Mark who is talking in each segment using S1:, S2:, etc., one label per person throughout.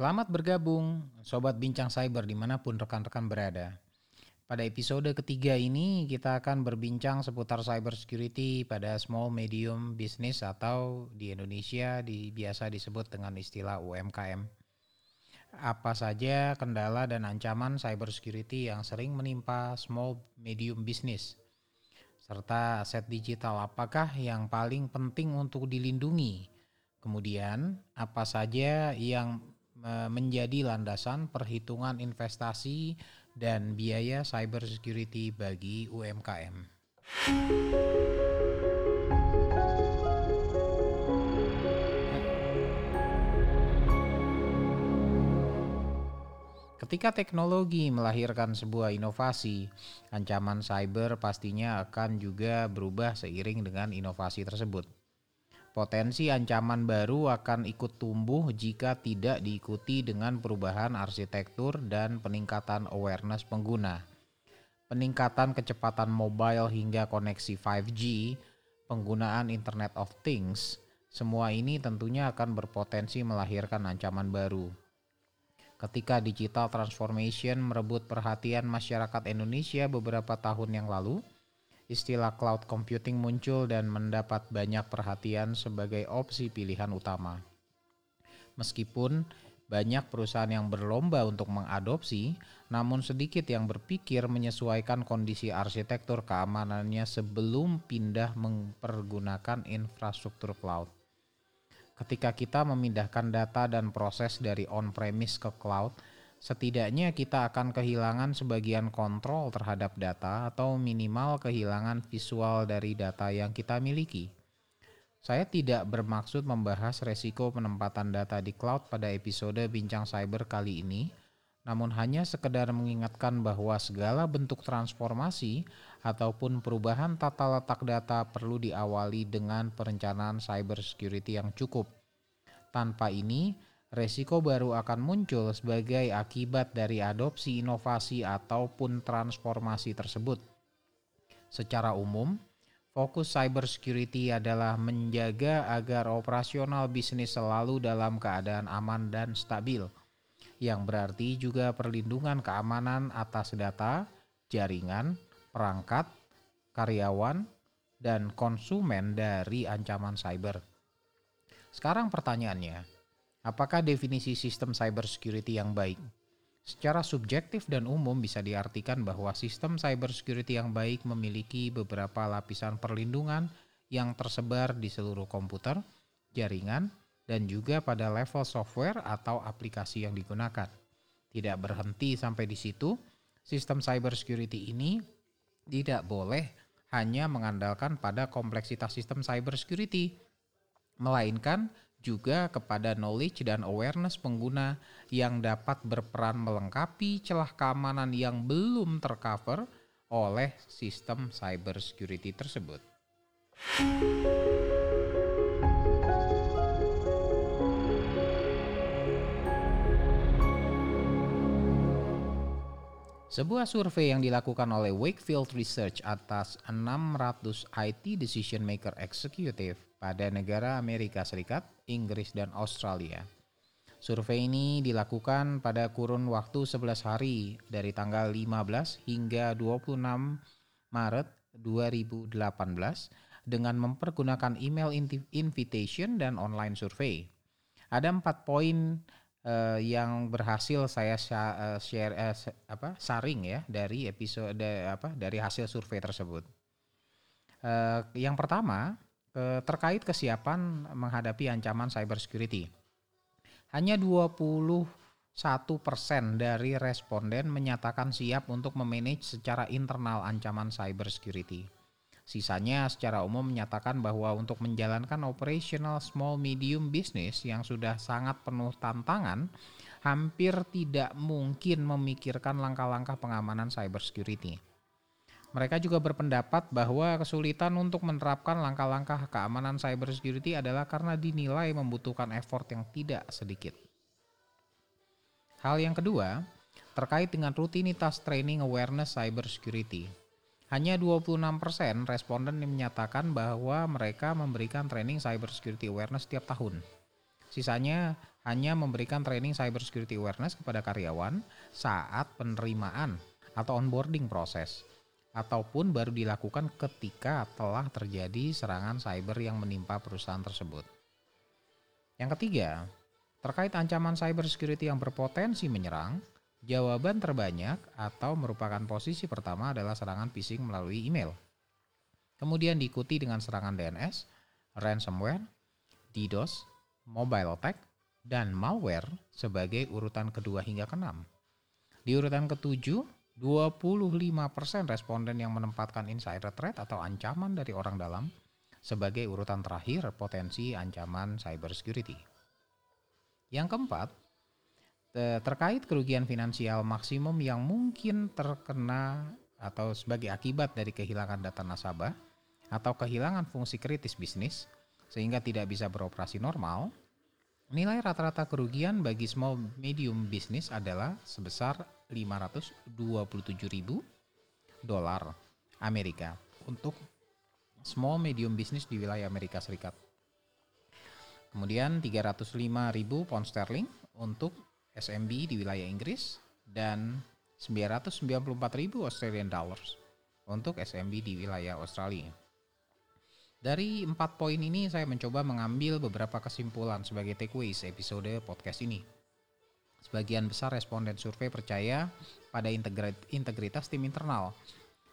S1: Selamat bergabung, Sobat Bincang Cyber di mana pun rekan-rekan berada. Pada episode ketiga ini kita akan berbincang seputar cyber security pada small medium business atau di Indonesia di, biasa disebut dengan istilah UMKM. Apa saja kendala dan ancaman cyber security yang sering menimpa small medium business? Serta aset digital apakah yang paling penting untuk dilindungi? Kemudian, apa saja yang menjadi landasan perhitungan investasi dan biaya cyber security bagi UMKM. Ketika teknologi melahirkan sebuah inovasi, ancaman cyber pastinya akan juga berubah seiring dengan inovasi tersebut. Potensi ancaman baru akan ikut tumbuh jika tidak diikuti dengan perubahan arsitektur dan peningkatan awareness pengguna. Peningkatan kecepatan mobile hingga koneksi 5G, penggunaan Internet of Things, semua ini tentunya akan berpotensi melahirkan ancaman baru. Ketika digital transformation merebut perhatian masyarakat Indonesia beberapa tahun yang lalu, istilah cloud computing muncul dan mendapat banyak perhatian sebagai opsi pilihan utama. Meskipun banyak perusahaan yang berlomba untuk mengadopsi, namun sedikit yang berpikir menyesuaikan kondisi arsitektur keamanannya sebelum pindah mempergunakan infrastruktur cloud. Ketika kita memindahkan data dan proses dari on-premise ke cloud, setidaknya kita akan kehilangan sebagian kontrol terhadap data atau minimal kehilangan visual dari data yang kita miliki. Saya tidak bermaksud membahas resiko penempatan data di cloud pada episode Bincang Cyber kali ini, namun hanya sekedar mengingatkan bahwa segala bentuk transformasi ataupun perubahan tata letak data perlu diawali dengan perencanaan cyber security yang cukup. Tanpa ini, resiko baru akan muncul sebagai akibat dari adopsi inovasi ataupun transformasi tersebut. Secara umum, fokus cyber security adalah menjaga agar operasional bisnis selalu dalam keadaan aman dan stabil, yang berarti juga perlindungan keamanan atas data, jaringan, perangkat, karyawan, dan konsumen dari ancaman cyber. Sekarang pertanyaannya, Apakah definisi sistem cyber security yang baik? Secara subjektif dan umum bisa diartikan bahwa sistem cyber security yang baik memiliki beberapa lapisan perlindungan yang tersebar di seluruh komputer, jaringan, dan juga pada level software atau aplikasi yang digunakan. Tidak berhenti sampai di situ, sistem cyber security ini tidak boleh hanya mengandalkan pada kompleksitas sistem cyber security, melainkan juga kepada knowledge dan awareness pengguna yang dapat berperan melengkapi celah keamanan yang belum tercover oleh sistem cyber security tersebut. Sebuah survei yang dilakukan oleh Wakefield Research atas 600 IT Decision Maker Executive pada negara Amerika Serikat, Inggris, dan Australia. Survei ini dilakukan pada kurun waktu 11 hari dari tanggal 15 hingga 26 Maret 2018 dengan mempergunakan email invitation dan online survei. Ada empat poin uh, yang berhasil saya uh, share uh, apa saring ya dari episode apa dari hasil survei tersebut. Uh, yang pertama terkait kesiapan menghadapi ancaman cybersecurity. Hanya 21% dari responden menyatakan siap untuk memanage secara internal ancaman cybersecurity. Sisanya secara umum menyatakan bahwa untuk menjalankan operational small medium business yang sudah sangat penuh tantangan, hampir tidak mungkin memikirkan langkah-langkah pengamanan cybersecurity. Mereka juga berpendapat bahwa kesulitan untuk menerapkan langkah-langkah keamanan cybersecurity adalah karena dinilai membutuhkan effort yang tidak sedikit. Hal yang kedua, terkait dengan rutinitas training awareness cybersecurity. Hanya 26% responden yang menyatakan bahwa mereka memberikan training cyber security awareness setiap tahun. Sisanya hanya memberikan training cyber security awareness kepada karyawan saat penerimaan atau onboarding proses ataupun baru dilakukan ketika telah terjadi serangan cyber yang menimpa perusahaan tersebut. Yang ketiga, terkait ancaman cyber security yang berpotensi menyerang, jawaban terbanyak atau merupakan posisi pertama adalah serangan phishing melalui email. Kemudian diikuti dengan serangan DNS, ransomware, DDoS, mobile attack, dan malware sebagai urutan kedua hingga keenam. Di urutan ketujuh, 25% responden yang menempatkan insider threat atau ancaman dari orang dalam sebagai urutan terakhir potensi ancaman cyber security. Yang keempat, terkait kerugian finansial maksimum yang mungkin terkena atau sebagai akibat dari kehilangan data nasabah atau kehilangan fungsi kritis bisnis sehingga tidak bisa beroperasi normal, Nilai rata-rata kerugian bagi small medium business adalah sebesar 527.000 dolar Amerika untuk small medium business di wilayah Amerika Serikat. Kemudian 305.000 pound sterling untuk SMB di wilayah Inggris dan 994.000 Australian dollars untuk SMB di wilayah Australia. Dari empat poin ini saya mencoba mengambil beberapa kesimpulan sebagai takeaways episode podcast ini. Sebagian besar responden survei percaya pada integritas tim internal.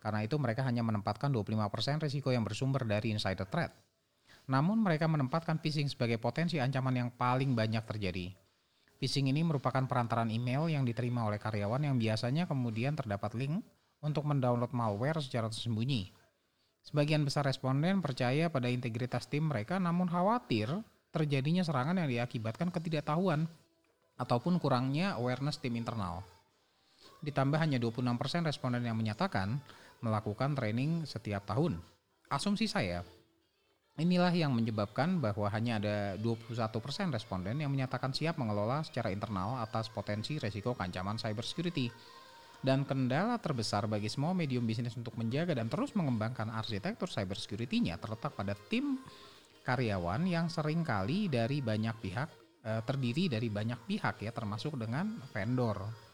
S1: Karena itu mereka hanya menempatkan 25% risiko yang bersumber dari insider threat. Namun mereka menempatkan phishing sebagai potensi ancaman yang paling banyak terjadi. Phishing ini merupakan perantaran email yang diterima oleh karyawan yang biasanya kemudian terdapat link untuk mendownload malware secara tersembunyi Sebagian besar responden percaya pada integritas tim mereka namun khawatir terjadinya serangan yang diakibatkan ketidaktahuan ataupun kurangnya awareness tim internal. Ditambah hanya 26% responden yang menyatakan melakukan training setiap tahun. Asumsi saya, inilah yang menyebabkan bahwa hanya ada 21% responden yang menyatakan siap mengelola secara internal atas potensi resiko ancaman cybersecurity. Dan kendala terbesar bagi semua medium bisnis untuk menjaga dan terus mengembangkan arsitektur cybersecurity-nya terletak pada tim karyawan yang sering kali dari banyak pihak eh, terdiri dari banyak pihak ya termasuk dengan vendor.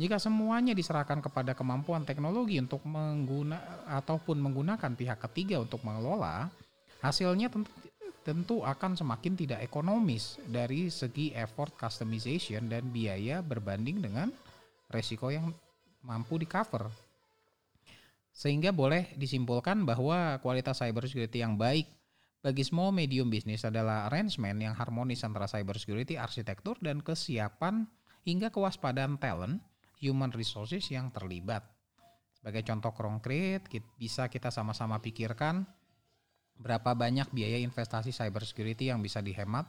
S1: Jika semuanya diserahkan kepada kemampuan teknologi untuk mengguna ataupun menggunakan pihak ketiga untuk mengelola, hasilnya tentu, tentu akan semakin tidak ekonomis dari segi effort customization dan biaya berbanding dengan resiko yang mampu di cover. Sehingga boleh disimpulkan bahwa kualitas cybersecurity yang baik bagi small medium business adalah arrangement yang harmonis antara cybersecurity, arsitektur, dan kesiapan hingga kewaspadaan talent, human resources yang terlibat. Sebagai contoh konkret, bisa kita sama-sama pikirkan berapa banyak biaya investasi cybersecurity yang bisa dihemat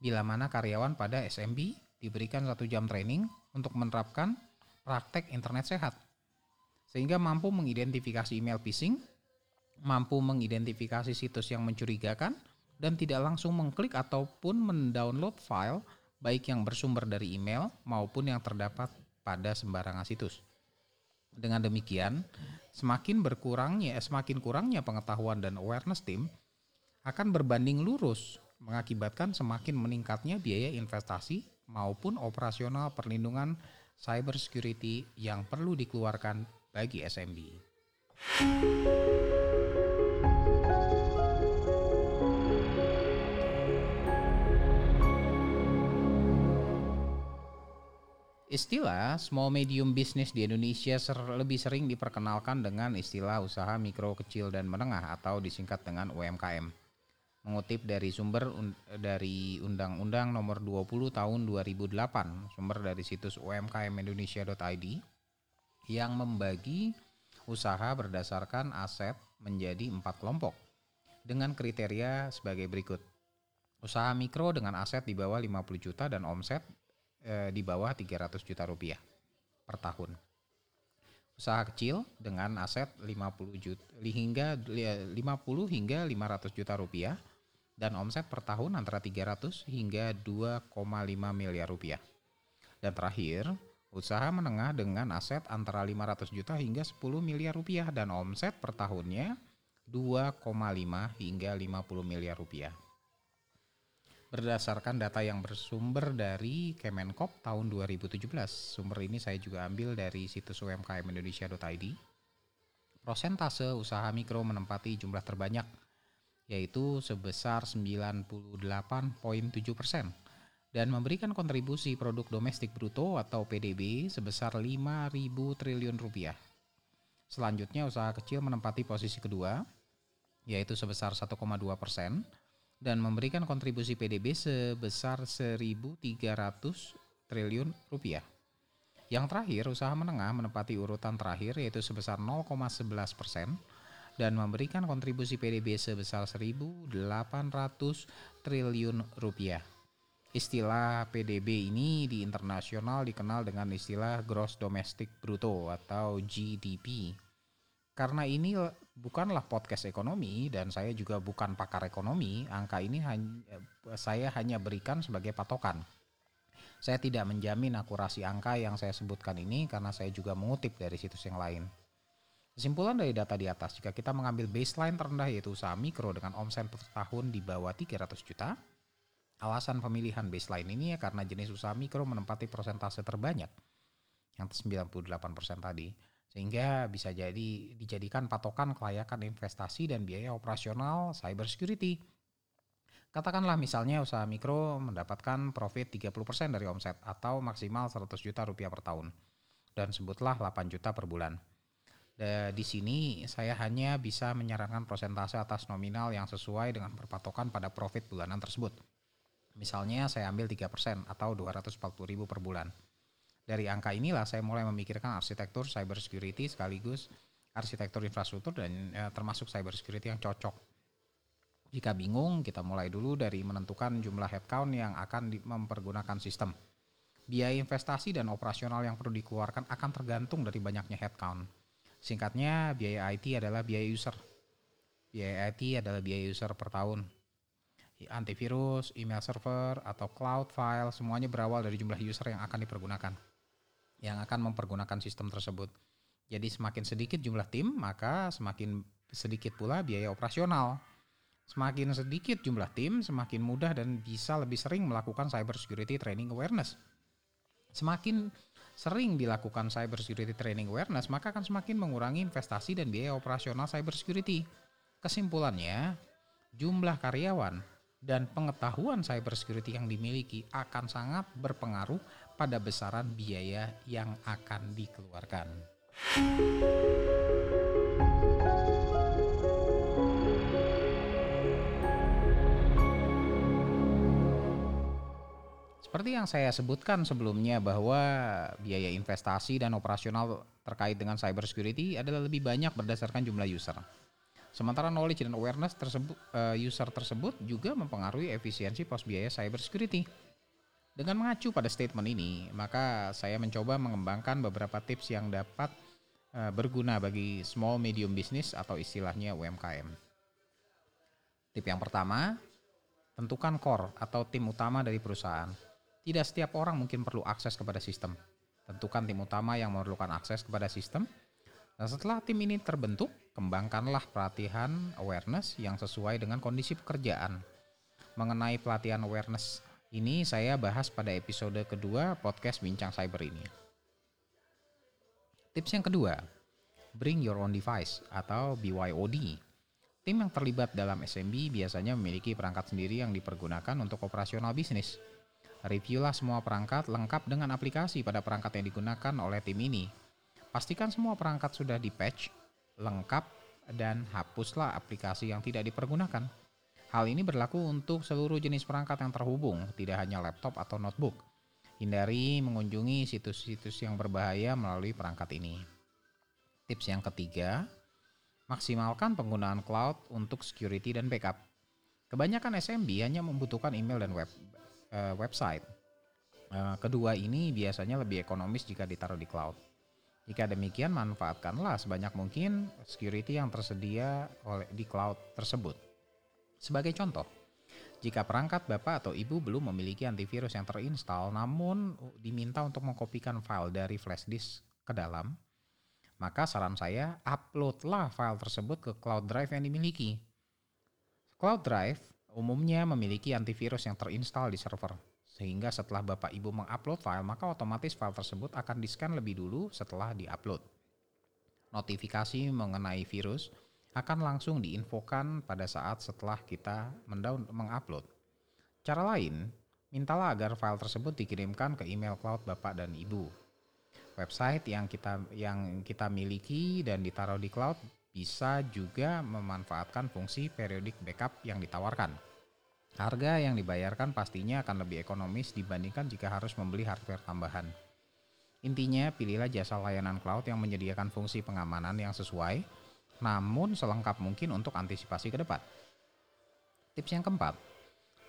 S1: bila mana karyawan pada SMB diberikan satu jam training untuk menerapkan praktek internet sehat. Sehingga mampu mengidentifikasi email phishing, mampu mengidentifikasi situs yang mencurigakan, dan tidak langsung mengklik ataupun mendownload file baik yang bersumber dari email maupun yang terdapat pada sembarangan situs. Dengan demikian, semakin berkurangnya semakin kurangnya pengetahuan dan awareness tim akan berbanding lurus mengakibatkan semakin meningkatnya biaya investasi maupun operasional perlindungan cyber security yang perlu dikeluarkan bagi SMB. Istilah small medium business di Indonesia ser lebih sering diperkenalkan dengan istilah usaha mikro kecil dan menengah atau disingkat dengan UMKM mengutip dari sumber un, dari Undang-Undang Nomor 20 Tahun 2008, sumber dari situs umkmindonesia.id yang membagi usaha berdasarkan aset menjadi empat kelompok dengan kriteria sebagai berikut. Usaha mikro dengan aset di bawah 50 juta dan omset e, di bawah 300 juta rupiah per tahun. Usaha kecil dengan aset 50 juta hingga 50 hingga 500 juta rupiah dan omset per tahun antara 300 hingga 2,5 miliar rupiah. Dan terakhir, usaha menengah dengan aset antara 500 juta hingga 10 miliar rupiah dan omset per tahunnya 2,5 hingga 50 miliar rupiah. Berdasarkan data yang bersumber dari Kemenkop tahun 2017. Sumber ini saya juga ambil dari situs umkmindonesia.id. Prosentase usaha mikro menempati jumlah terbanyak yaitu sebesar 98,7 persen dan memberikan kontribusi produk domestik bruto atau PDB sebesar 5.000 triliun rupiah. Selanjutnya usaha kecil menempati posisi kedua yaitu sebesar 1,2 persen dan memberikan kontribusi PDB sebesar 1.300 triliun rupiah. Yang terakhir, usaha menengah menempati urutan terakhir yaitu sebesar 0,11 persen dan memberikan kontribusi PDB sebesar 1.800 triliun rupiah. Istilah PDB ini di internasional dikenal dengan istilah Gross Domestic Bruto atau GDP. Karena ini bukanlah podcast ekonomi dan saya juga bukan pakar ekonomi, angka ini hanya, saya hanya berikan sebagai patokan. Saya tidak menjamin akurasi angka yang saya sebutkan ini karena saya juga mengutip dari situs yang lain. Kesimpulan dari data di atas, jika kita mengambil baseline terendah yaitu usaha mikro dengan omset per tahun di bawah 300 juta, alasan pemilihan baseline ini ya karena jenis usaha mikro menempati persentase terbanyak, yang 98% tadi, sehingga bisa jadi dijadikan patokan kelayakan investasi dan biaya operasional cyber security. Katakanlah misalnya usaha mikro mendapatkan profit 30% dari omset atau maksimal 100 juta rupiah per tahun, dan sebutlah 8 juta per bulan di sini saya hanya bisa menyarankan persentase atas nominal yang sesuai dengan berpatokan pada profit bulanan tersebut. Misalnya saya ambil 3% atau 240 ribu per bulan. Dari angka inilah saya mulai memikirkan arsitektur cyber security sekaligus arsitektur infrastruktur dan ya, termasuk cyber security yang cocok. Jika bingung, kita mulai dulu dari menentukan jumlah headcount yang akan mempergunakan sistem. Biaya investasi dan operasional yang perlu dikeluarkan akan tergantung dari banyaknya headcount Singkatnya, biaya IT adalah biaya user. Biaya IT adalah biaya user per tahun. Antivirus, email server, atau cloud file, semuanya berawal dari jumlah user yang akan dipergunakan. Yang akan mempergunakan sistem tersebut. Jadi semakin sedikit jumlah tim, maka semakin sedikit pula biaya operasional. Semakin sedikit jumlah tim, semakin mudah dan bisa lebih sering melakukan cyber security training awareness. Semakin sering dilakukan cyber security training awareness, maka akan semakin mengurangi investasi dan biaya operasional cyber security. Kesimpulannya, jumlah karyawan dan pengetahuan cyber security yang dimiliki akan sangat berpengaruh pada besaran biaya yang akan dikeluarkan. Seperti yang saya sebutkan sebelumnya bahwa biaya investasi dan operasional terkait dengan cyber security adalah lebih banyak berdasarkan jumlah user. Sementara knowledge dan awareness tersebut uh, user tersebut juga mempengaruhi efisiensi pos biaya cyber security. Dengan mengacu pada statement ini, maka saya mencoba mengembangkan beberapa tips yang dapat uh, berguna bagi small medium business atau istilahnya UMKM. Tip yang pertama, tentukan core atau tim utama dari perusahaan. Tidak setiap orang mungkin perlu akses kepada sistem. Tentukan tim utama yang memerlukan akses kepada sistem. Dan setelah tim ini terbentuk, kembangkanlah pelatihan awareness yang sesuai dengan kondisi pekerjaan. Mengenai pelatihan awareness ini saya bahas pada episode kedua podcast Bincang Cyber ini. Tips yang kedua, bring your own device atau BYOD. Tim yang terlibat dalam SMB biasanya memiliki perangkat sendiri yang dipergunakan untuk operasional bisnis. Reviewlah semua perangkat lengkap dengan aplikasi pada perangkat yang digunakan oleh tim ini. Pastikan semua perangkat sudah di-patch, lengkap, dan hapuslah aplikasi yang tidak dipergunakan. Hal ini berlaku untuk seluruh jenis perangkat yang terhubung, tidak hanya laptop atau notebook. Hindari mengunjungi situs-situs yang berbahaya melalui perangkat ini. Tips yang ketiga, maksimalkan penggunaan cloud untuk security dan backup. Kebanyakan SMB hanya membutuhkan email dan web uh, website. Uh, kedua ini biasanya lebih ekonomis jika ditaruh di cloud. Jika demikian, manfaatkanlah sebanyak mungkin security yang tersedia oleh di cloud tersebut. Sebagai contoh, jika perangkat Bapak atau Ibu belum memiliki antivirus yang terinstall namun diminta untuk mengkopikan file dari flash disk ke dalam, maka saran saya uploadlah file tersebut ke cloud drive yang dimiliki. Cloud drive umumnya memiliki antivirus yang terinstal di server. Sehingga setelah Bapak Ibu mengupload file, maka otomatis file tersebut akan di-scan lebih dulu setelah diupload. Notifikasi mengenai virus akan langsung diinfokan pada saat setelah kita mendown mengupload. Cara lain, mintalah agar file tersebut dikirimkan ke email cloud Bapak dan Ibu. Website yang kita yang kita miliki dan ditaruh di cloud bisa juga memanfaatkan fungsi periodic backup yang ditawarkan. Harga yang dibayarkan pastinya akan lebih ekonomis dibandingkan jika harus membeli hardware tambahan. Intinya, pilihlah jasa layanan cloud yang menyediakan fungsi pengamanan yang sesuai, namun selengkap mungkin untuk antisipasi ke depan. Tips yang keempat,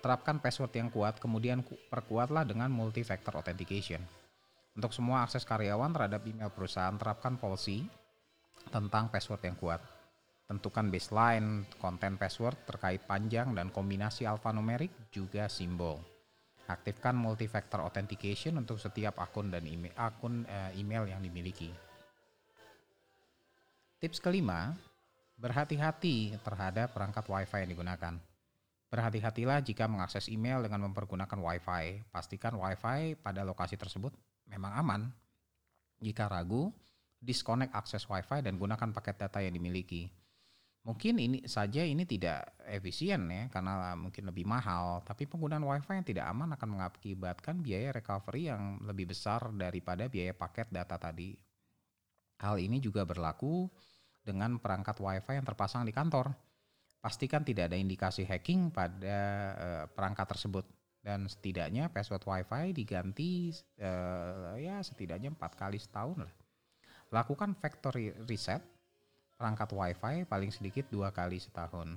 S1: terapkan password yang kuat, kemudian perkuatlah dengan multi-factor authentication. Untuk semua akses karyawan terhadap email perusahaan, terapkan policy tentang password yang kuat. Tentukan baseline konten password terkait panjang dan kombinasi alfanumerik juga simbol. Aktifkan multi-factor authentication untuk setiap akun dan email, akun uh, email yang dimiliki. Tips kelima, berhati-hati terhadap perangkat WiFi yang digunakan. Berhati-hatilah jika mengakses email dengan mempergunakan WiFi. Pastikan WiFi pada lokasi tersebut memang aman. Jika ragu, disconnect akses WiFi dan gunakan paket data yang dimiliki. Mungkin ini saja ini tidak efisien ya karena mungkin lebih mahal, tapi penggunaan WiFi yang tidak aman akan mengakibatkan biaya recovery yang lebih besar daripada biaya paket data tadi. Hal ini juga berlaku dengan perangkat WiFi yang terpasang di kantor. Pastikan tidak ada indikasi hacking pada uh, perangkat tersebut dan setidaknya password WiFi diganti uh, ya setidaknya empat kali setahun lah. Lakukan factory reset perangkat WiFi paling sedikit dua kali setahun.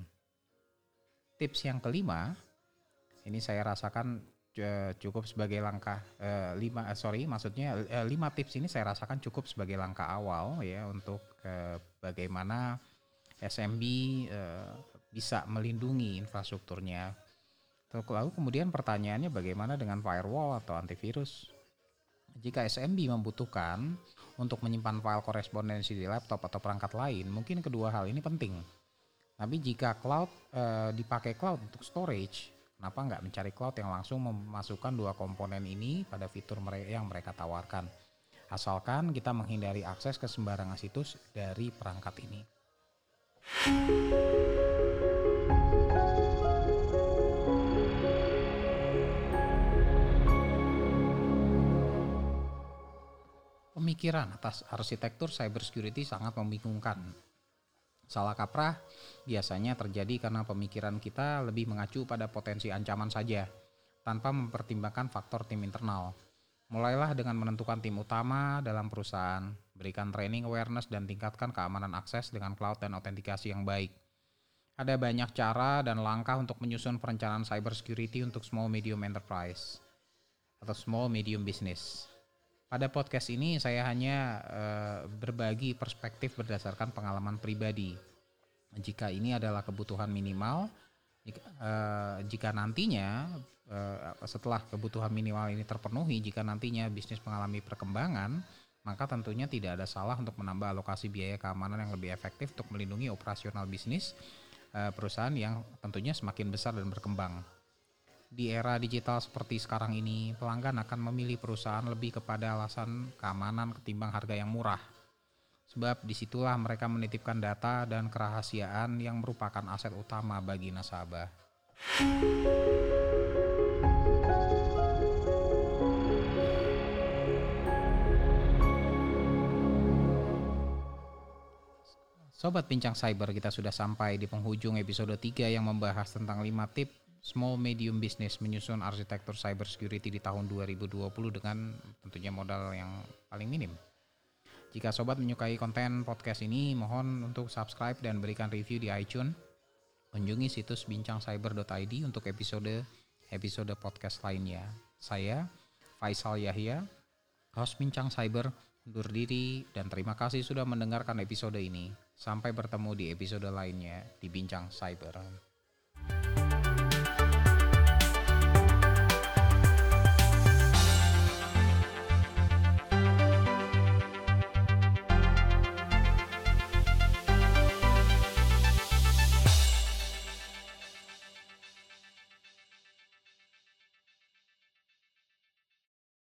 S1: Tips yang kelima, ini saya rasakan uh, cukup sebagai langkah uh, lima, uh, sorry, maksudnya uh, lima tips ini saya rasakan cukup sebagai langkah awal ya untuk uh, bagaimana SMB uh, bisa melindungi infrastrukturnya. Lalu kemudian pertanyaannya bagaimana dengan firewall atau antivirus? Jika SMB membutuhkan untuk menyimpan file korespondensi di laptop atau perangkat lain, mungkin kedua hal ini penting. Tapi jika cloud e, dipakai cloud untuk storage, kenapa nggak mencari cloud yang langsung memasukkan dua komponen ini pada fitur yang mereka tawarkan? Asalkan kita menghindari akses ke sembarangan situs dari perangkat ini. Pemikiran atas arsitektur cybersecurity sangat membingungkan. Salah kaprah biasanya terjadi karena pemikiran kita lebih mengacu pada potensi ancaman saja, tanpa mempertimbangkan faktor tim internal. Mulailah dengan menentukan tim utama dalam perusahaan, berikan training awareness dan tingkatkan keamanan akses dengan cloud dan autentikasi yang baik. Ada banyak cara dan langkah untuk menyusun perencanaan cybersecurity untuk small medium enterprise atau small medium business. Pada podcast ini saya hanya uh, berbagi perspektif berdasarkan pengalaman pribadi. Jika ini adalah kebutuhan minimal, jika, uh, jika nantinya uh, setelah kebutuhan minimal ini terpenuhi, jika nantinya bisnis mengalami perkembangan, maka tentunya tidak ada salah untuk menambah alokasi biaya keamanan yang lebih efektif untuk melindungi operasional bisnis perusahaan yang tentunya semakin besar dan berkembang. Di era digital seperti sekarang ini, pelanggan akan memilih perusahaan lebih kepada alasan keamanan ketimbang harga yang murah. Sebab di situlah mereka menitipkan data dan kerahasiaan yang merupakan aset utama bagi nasabah. Sobat Bincang Cyber, kita sudah sampai di penghujung episode 3 yang membahas tentang 5 tip small medium business menyusun arsitektur cyber security di tahun 2020 dengan tentunya modal yang paling minim. Jika sobat menyukai konten podcast ini, mohon untuk subscribe dan berikan review di iTunes. Kunjungi situs bincangcyber.id untuk episode episode podcast lainnya. Saya Faisal Yahya, host Bincang Cyber, undur diri dan terima kasih sudah mendengarkan episode ini. Sampai bertemu di episode lainnya di Bincang Cyber.